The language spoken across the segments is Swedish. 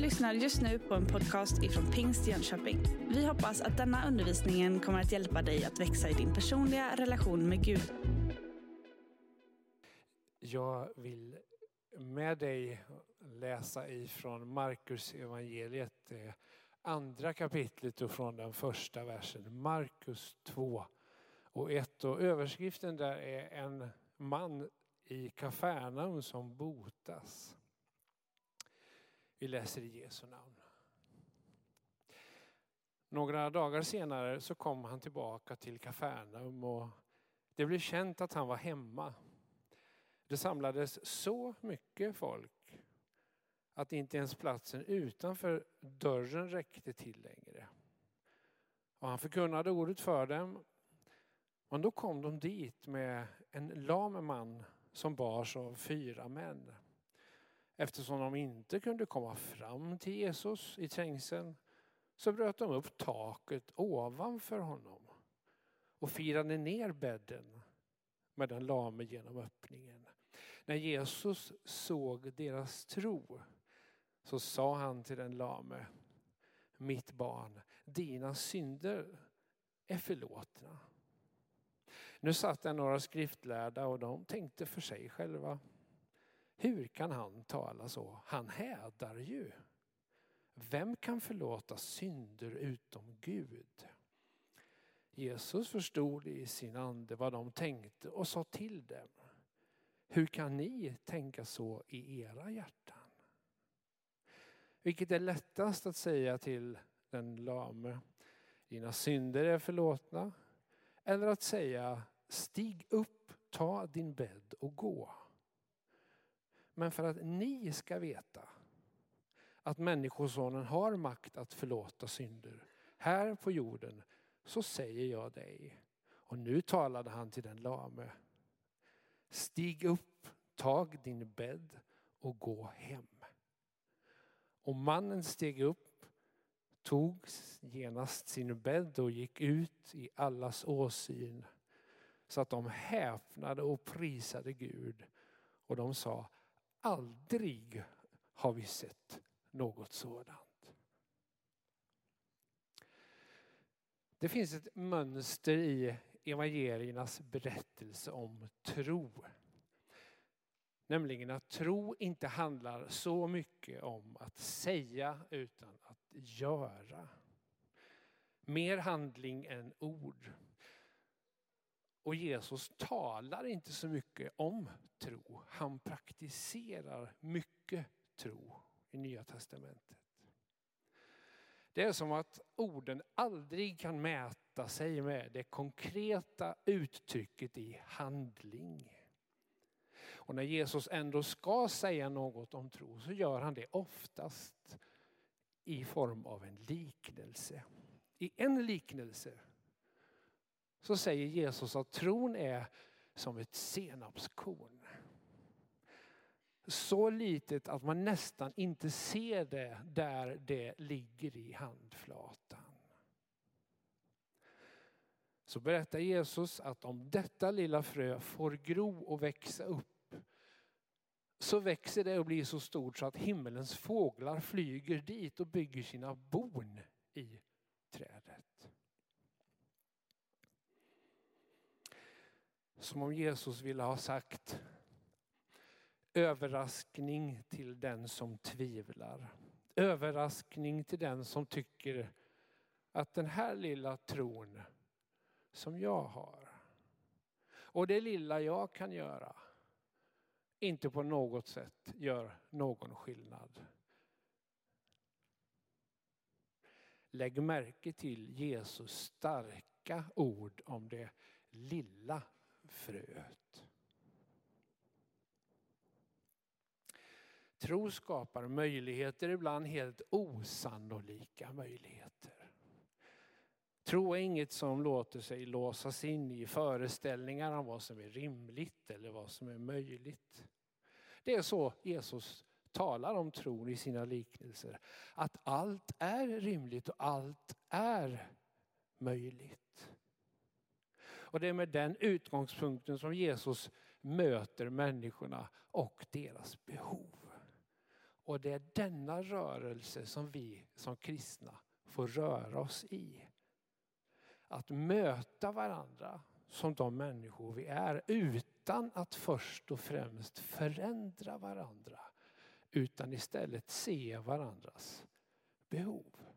lyssnar just nu på en podcast ifrån Pingst Jönköping. Vi hoppas att denna undervisning kommer att hjälpa dig att växa i din personliga relation med Gud. Jag vill med dig läsa ifrån Markus evangeliet, det andra kapitlet och från den första versen. Markus 2 och 1. Och överskriften där är en man i Kafarnaum som botas. Vi läser i Jesu namn. Några dagar senare så kom han tillbaka till Kafarnaum och det blev känt att han var hemma. Det samlades så mycket folk att inte ens platsen utanför dörren räckte till längre. Och han förkunnade ordet för dem. Men då kom de dit med en lam man som bars av fyra män. Eftersom de inte kunde komma fram till Jesus i trängseln så bröt de upp taket ovanför honom och firade ner bädden med den lame genom öppningen. När Jesus såg deras tro så sa han till den lame, mitt barn, dina synder är förlåtna. Nu satt där några skriftlärda och de tänkte för sig själva. Hur kan han tala så? Han hädar ju. Vem kan förlåta synder utom Gud? Jesus förstod i sin ande vad de tänkte och sa till dem. Hur kan ni tänka så i era hjärtan? Vilket är lättast att säga till den lame, dina synder är förlåtna. Eller att säga, stig upp, ta din bädd och gå. Men för att ni ska veta att Människosonen har makt att förlåta synder här på jorden så säger jag dig. Och nu talade han till den lame. Stig upp, tag din bädd och gå hem. Och mannen steg upp, tog genast sin bädd och gick ut i allas åsyn så att de häpnade och prisade Gud. Och de sa, aldrig har vi sett något sådant. Det finns ett mönster i evangeliernas berättelse om tro. Nämligen att tro inte handlar så mycket om att säga utan att göra. Mer handling än ord. Och Jesus talar inte så mycket om tro. Han praktiserar mycket tro i Nya Testamentet. Det är som att orden aldrig kan mäta sig med det konkreta uttrycket i handling. Och när Jesus ändå ska säga något om tro så gör han det oftast i form av en liknelse. I en liknelse så säger Jesus att tron är som ett senapskorn. Så litet att man nästan inte ser det där det ligger i handflatan. Så berättar Jesus att om detta lilla frö får gro och växa upp så växer det och blir så stort så att himmelens fåglar flyger dit och bygger sina bon i Som om Jesus ville ha sagt överraskning till den som tvivlar. Överraskning till den som tycker att den här lilla tron som jag har och det lilla jag kan göra inte på något sätt gör någon skillnad. Lägg märke till Jesus starka ord om det lilla fröet. Tro skapar möjligheter, ibland helt osannolika möjligheter. Tro är inget som låter sig låsas in i föreställningar om vad som är rimligt eller vad som är möjligt. Det är så Jesus talar om tron i sina liknelser. Att allt är rimligt och allt är möjligt. Och det är med den utgångspunkten som Jesus möter människorna och deras behov. Och det är denna rörelse som vi som kristna får röra oss i. Att möta varandra som de människor vi är utan att först och främst förändra varandra. Utan istället se varandras behov.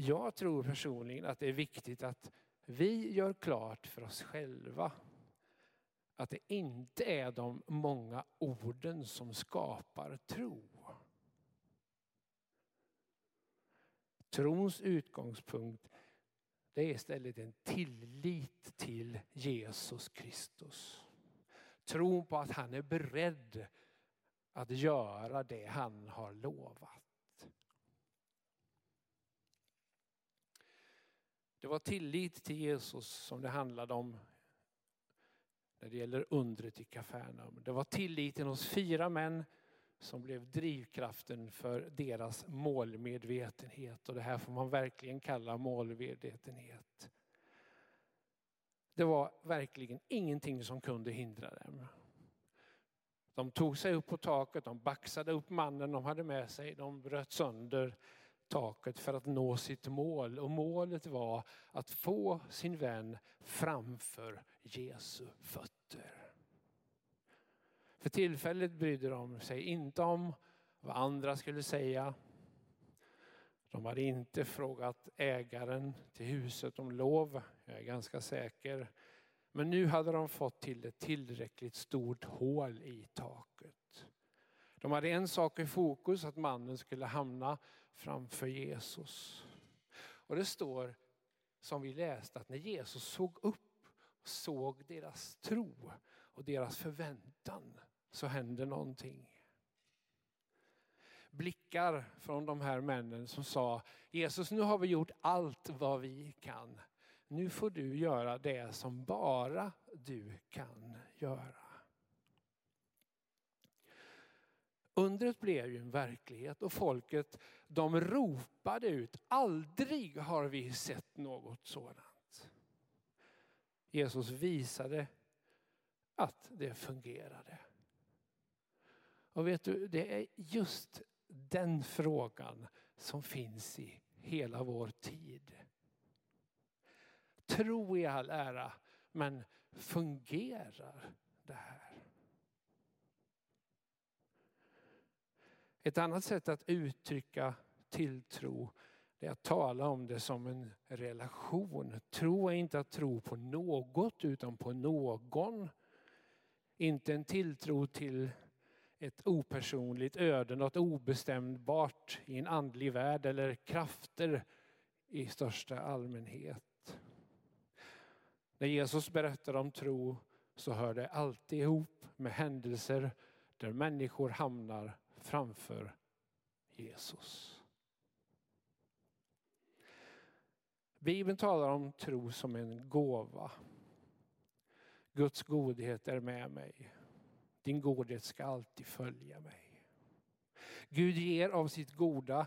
Jag tror personligen att det är viktigt att vi gör klart för oss själva att det inte är de många orden som skapar tro. Trons utgångspunkt det är istället en tillit till Jesus Kristus. Tron på att han är beredd att göra det han har lovat. Det var tillit till Jesus som det handlade om när det gäller undret i Kafarnaum. Det var tilliten hos fyra män som blev drivkraften för deras målmedvetenhet. Och det här får man verkligen kalla målmedvetenhet. Det var verkligen ingenting som kunde hindra dem. De tog sig upp på taket, de baxade upp mannen de hade med sig, de bröt sönder taket för att nå sitt mål. Och målet var att få sin vän framför Jesu fötter. För tillfället brydde de sig inte om vad andra skulle säga. De hade inte frågat ägaren till huset om lov, jag är ganska säker. Men nu hade de fått till ett tillräckligt stort hål i taket. De hade en sak i fokus, att mannen skulle hamna framför Jesus. Och det står som vi läste att när Jesus såg upp och såg deras tro och deras förväntan så hände någonting. Blickar från de här männen som sa Jesus nu har vi gjort allt vad vi kan. Nu får du göra det som bara du kan göra. Undret blev ju en verklighet och folket de ropade ut, aldrig har vi sett något sådant. Jesus visade att det fungerade. Och vet du, det är just den frågan som finns i hela vår tid. Tro i all ära, men fungerar det här? Ett annat sätt att uttrycka tilltro är att tala om det som en relation. Tro är inte att tro på något utan på någon. Inte en tilltro till ett opersonligt öde, något obestämbart i en andlig värld eller krafter i största allmänhet. När Jesus berättar om tro så hör det alltid ihop med händelser där människor hamnar framför Jesus. Bibeln talar om tro som en gåva. Guds godhet är med mig. Din godhet ska alltid följa mig. Gud ger av sitt goda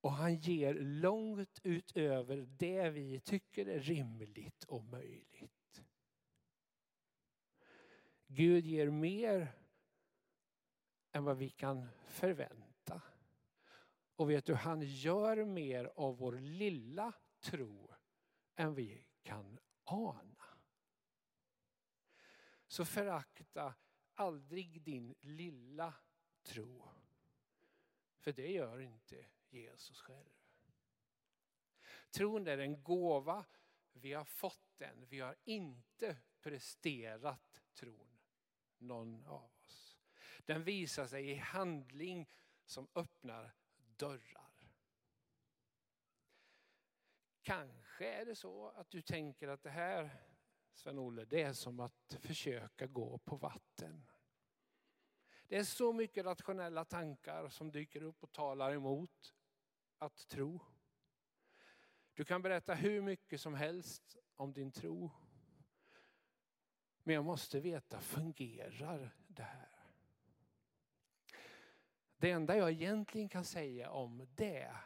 och han ger långt utöver det vi tycker är rimligt och möjligt. Gud ger mer än vad vi kan förvänta. Och vet du, han gör mer av vår lilla tro än vi kan ana. Så förakta aldrig din lilla tro. För det gör inte Jesus själv. Tron är en gåva. Vi har fått den. Vi har inte presterat tron, någon av oss. Den visar sig i handling som öppnar dörrar. Kanske är det så att du tänker att det här, Sven-Olle, det är som att försöka gå på vatten. Det är så mycket rationella tankar som dyker upp och talar emot att tro. Du kan berätta hur mycket som helst om din tro. Men jag måste veta, fungerar det här? Det enda jag egentligen kan säga om det,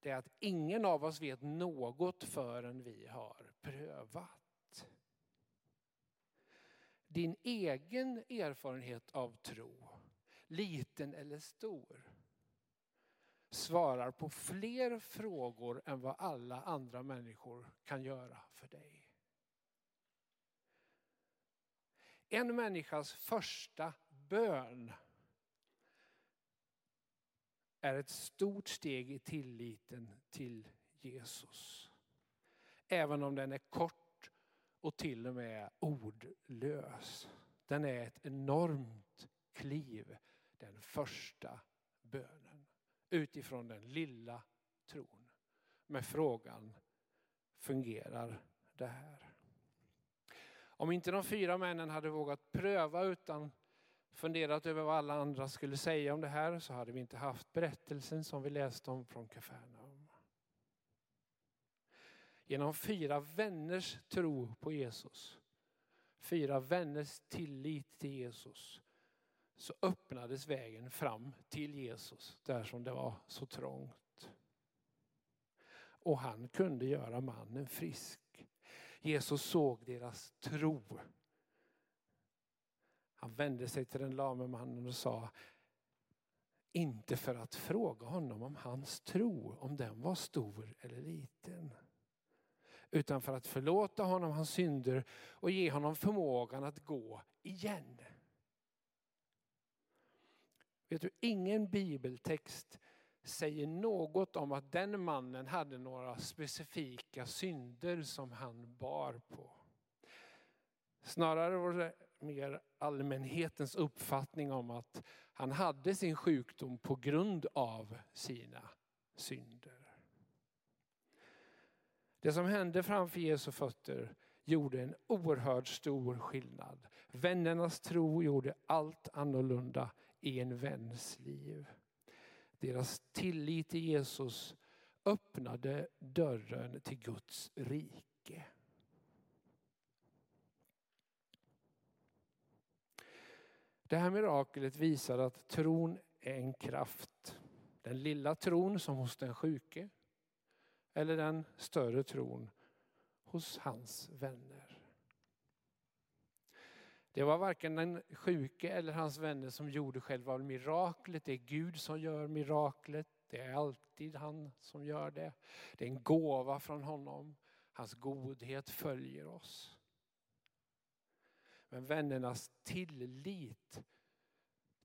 det är att ingen av oss vet något förrän vi har prövat. din egen erfarenhet av tro, liten eller stor, svarar på fler frågor än vad alla andra människor kan göra för dig. En människas första bön är ett stort steg i tilliten till Jesus. Även om den är kort och till och med ordlös. Den är ett enormt kliv, den första bönen. Utifrån den lilla tron. Med frågan, fungerar det här? Om inte de fyra männen hade vågat pröva utan funderat över vad alla andra skulle säga om det här så hade vi inte haft berättelsen som vi läste om från Kafarnaum. Genom fyra vänners tro på Jesus, fyra vänners tillit till Jesus så öppnades vägen fram till Jesus där som det var så trångt. Och han kunde göra mannen frisk. Jesus såg deras tro. Han vände sig till den lame mannen och sa inte för att fråga honom om hans tro, om den var stor eller liten. Utan för att förlåta honom hans synder och ge honom förmågan att gå igen. Vet du, ingen bibeltext säger något om att den mannen hade några specifika synder som han bar på. Snarare var det mer allmänhetens uppfattning om att han hade sin sjukdom på grund av sina synder. Det som hände framför Jesu fötter gjorde en oerhört stor skillnad. Vännernas tro gjorde allt annorlunda i en väns liv. Deras tillit till Jesus öppnade dörren till Guds rike. Det här miraklet visar att tron är en kraft. Den lilla tron som hos den sjuke eller den större tron hos hans vänner. Det var varken den sjuke eller hans vänner som gjorde själva miraklet. Det är Gud som gör miraklet. Det är alltid han som gör det. Det är en gåva från honom. Hans godhet följer oss. Men vännernas tillit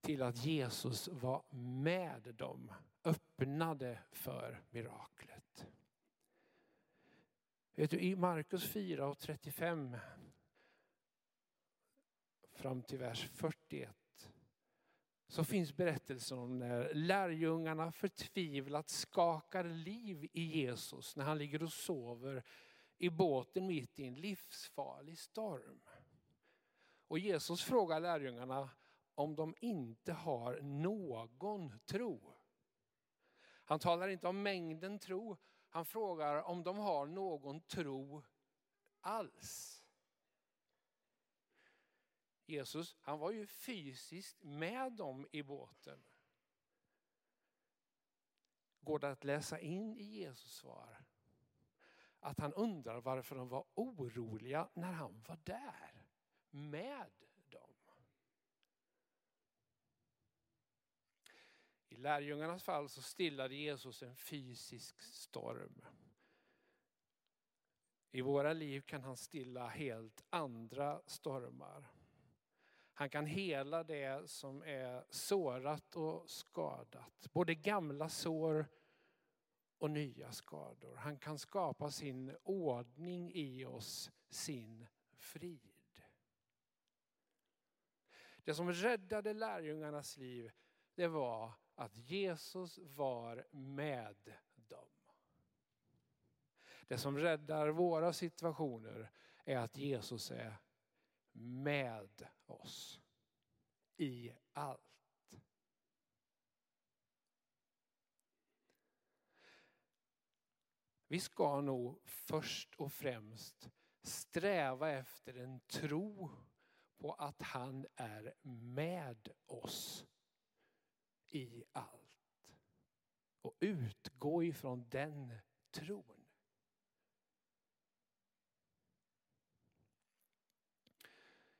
till att Jesus var med dem öppnade för miraklet. Vet du, I Markus 4 och 35 fram till vers 41 så finns berättelsen om när lärjungarna förtvivlat skakar liv i Jesus när han ligger och sover i båten mitt i en livsfarlig storm. Och Jesus frågar lärjungarna om de inte har någon tro. Han talar inte om mängden tro, han frågar om de har någon tro alls. Jesus han var ju fysiskt med dem i båten. Går det att läsa in i Jesus svar att han undrar varför de var oroliga när han var där med dem. I lärjungarnas fall så stillade Jesus en fysisk storm. I våra liv kan han stilla helt andra stormar. Han kan hela det som är sårat och skadat. Både gamla sår och nya skador. Han kan skapa sin ordning i oss, sin frid. Det som räddade lärjungarnas liv, det var att Jesus var med dem. Det som räddar våra situationer är att Jesus är med oss i allt. Vi ska nog först och främst sträva efter en tro på att han är med oss i allt. Och utgå ifrån den tron.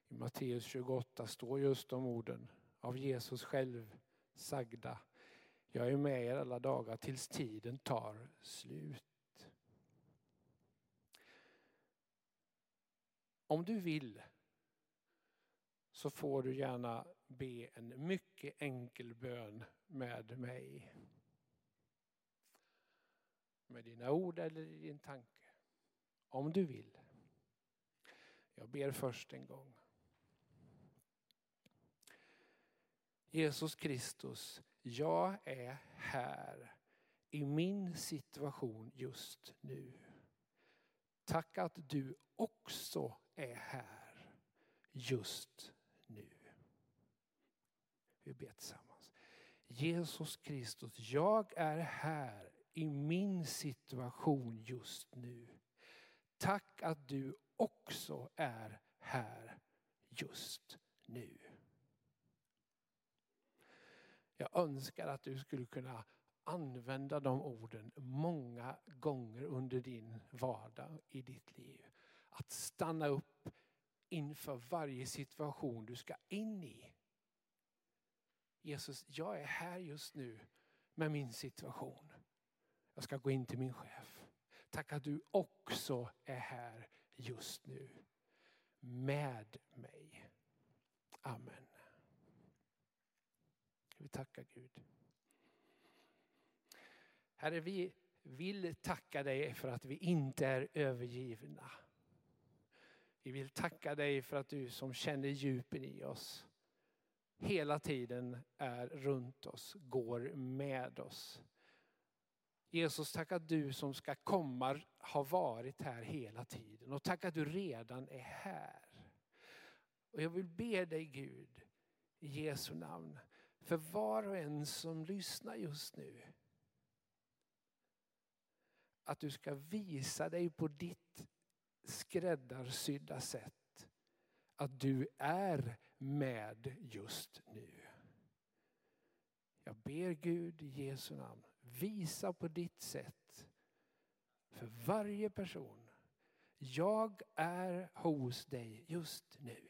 I Matteus 28 står just de orden av Jesus själv sagda. Jag är med er alla dagar tills tiden tar slut. Om du vill så får du gärna be en mycket enkel bön med mig. Med dina ord eller i din tanke. Om du vill. Jag ber först en gång. Jesus Kristus, jag är här i min situation just nu. Tack att du också är här just nu. Vi ber tillsammans. Jesus Kristus, jag är här i min situation just nu. Tack att du också är här just nu. Jag önskar att du skulle kunna använda de orden många gånger under din vardag i ditt liv. Att stanna upp inför varje situation du ska in i. Jesus, jag är här just nu med min situation. Jag ska gå in till min chef. Tack att du också är här just nu. Med mig. Amen. Vi tackar Gud. Herre, vi vill tacka dig för att vi inte är övergivna. Vi vill tacka dig för att du som känner djupen i oss hela tiden är runt oss, går med oss. Jesus, tack att du som ska komma har varit här hela tiden och tack att du redan är här. Och jag vill be dig Gud i Jesu namn för var och en som lyssnar just nu. Att du ska visa dig på ditt skräddarsydda sätt. Att du är med just nu. Jag ber Gud i Jesu namn, visa på ditt sätt för varje person. Jag är hos dig just nu.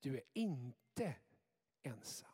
Du är inte ensam.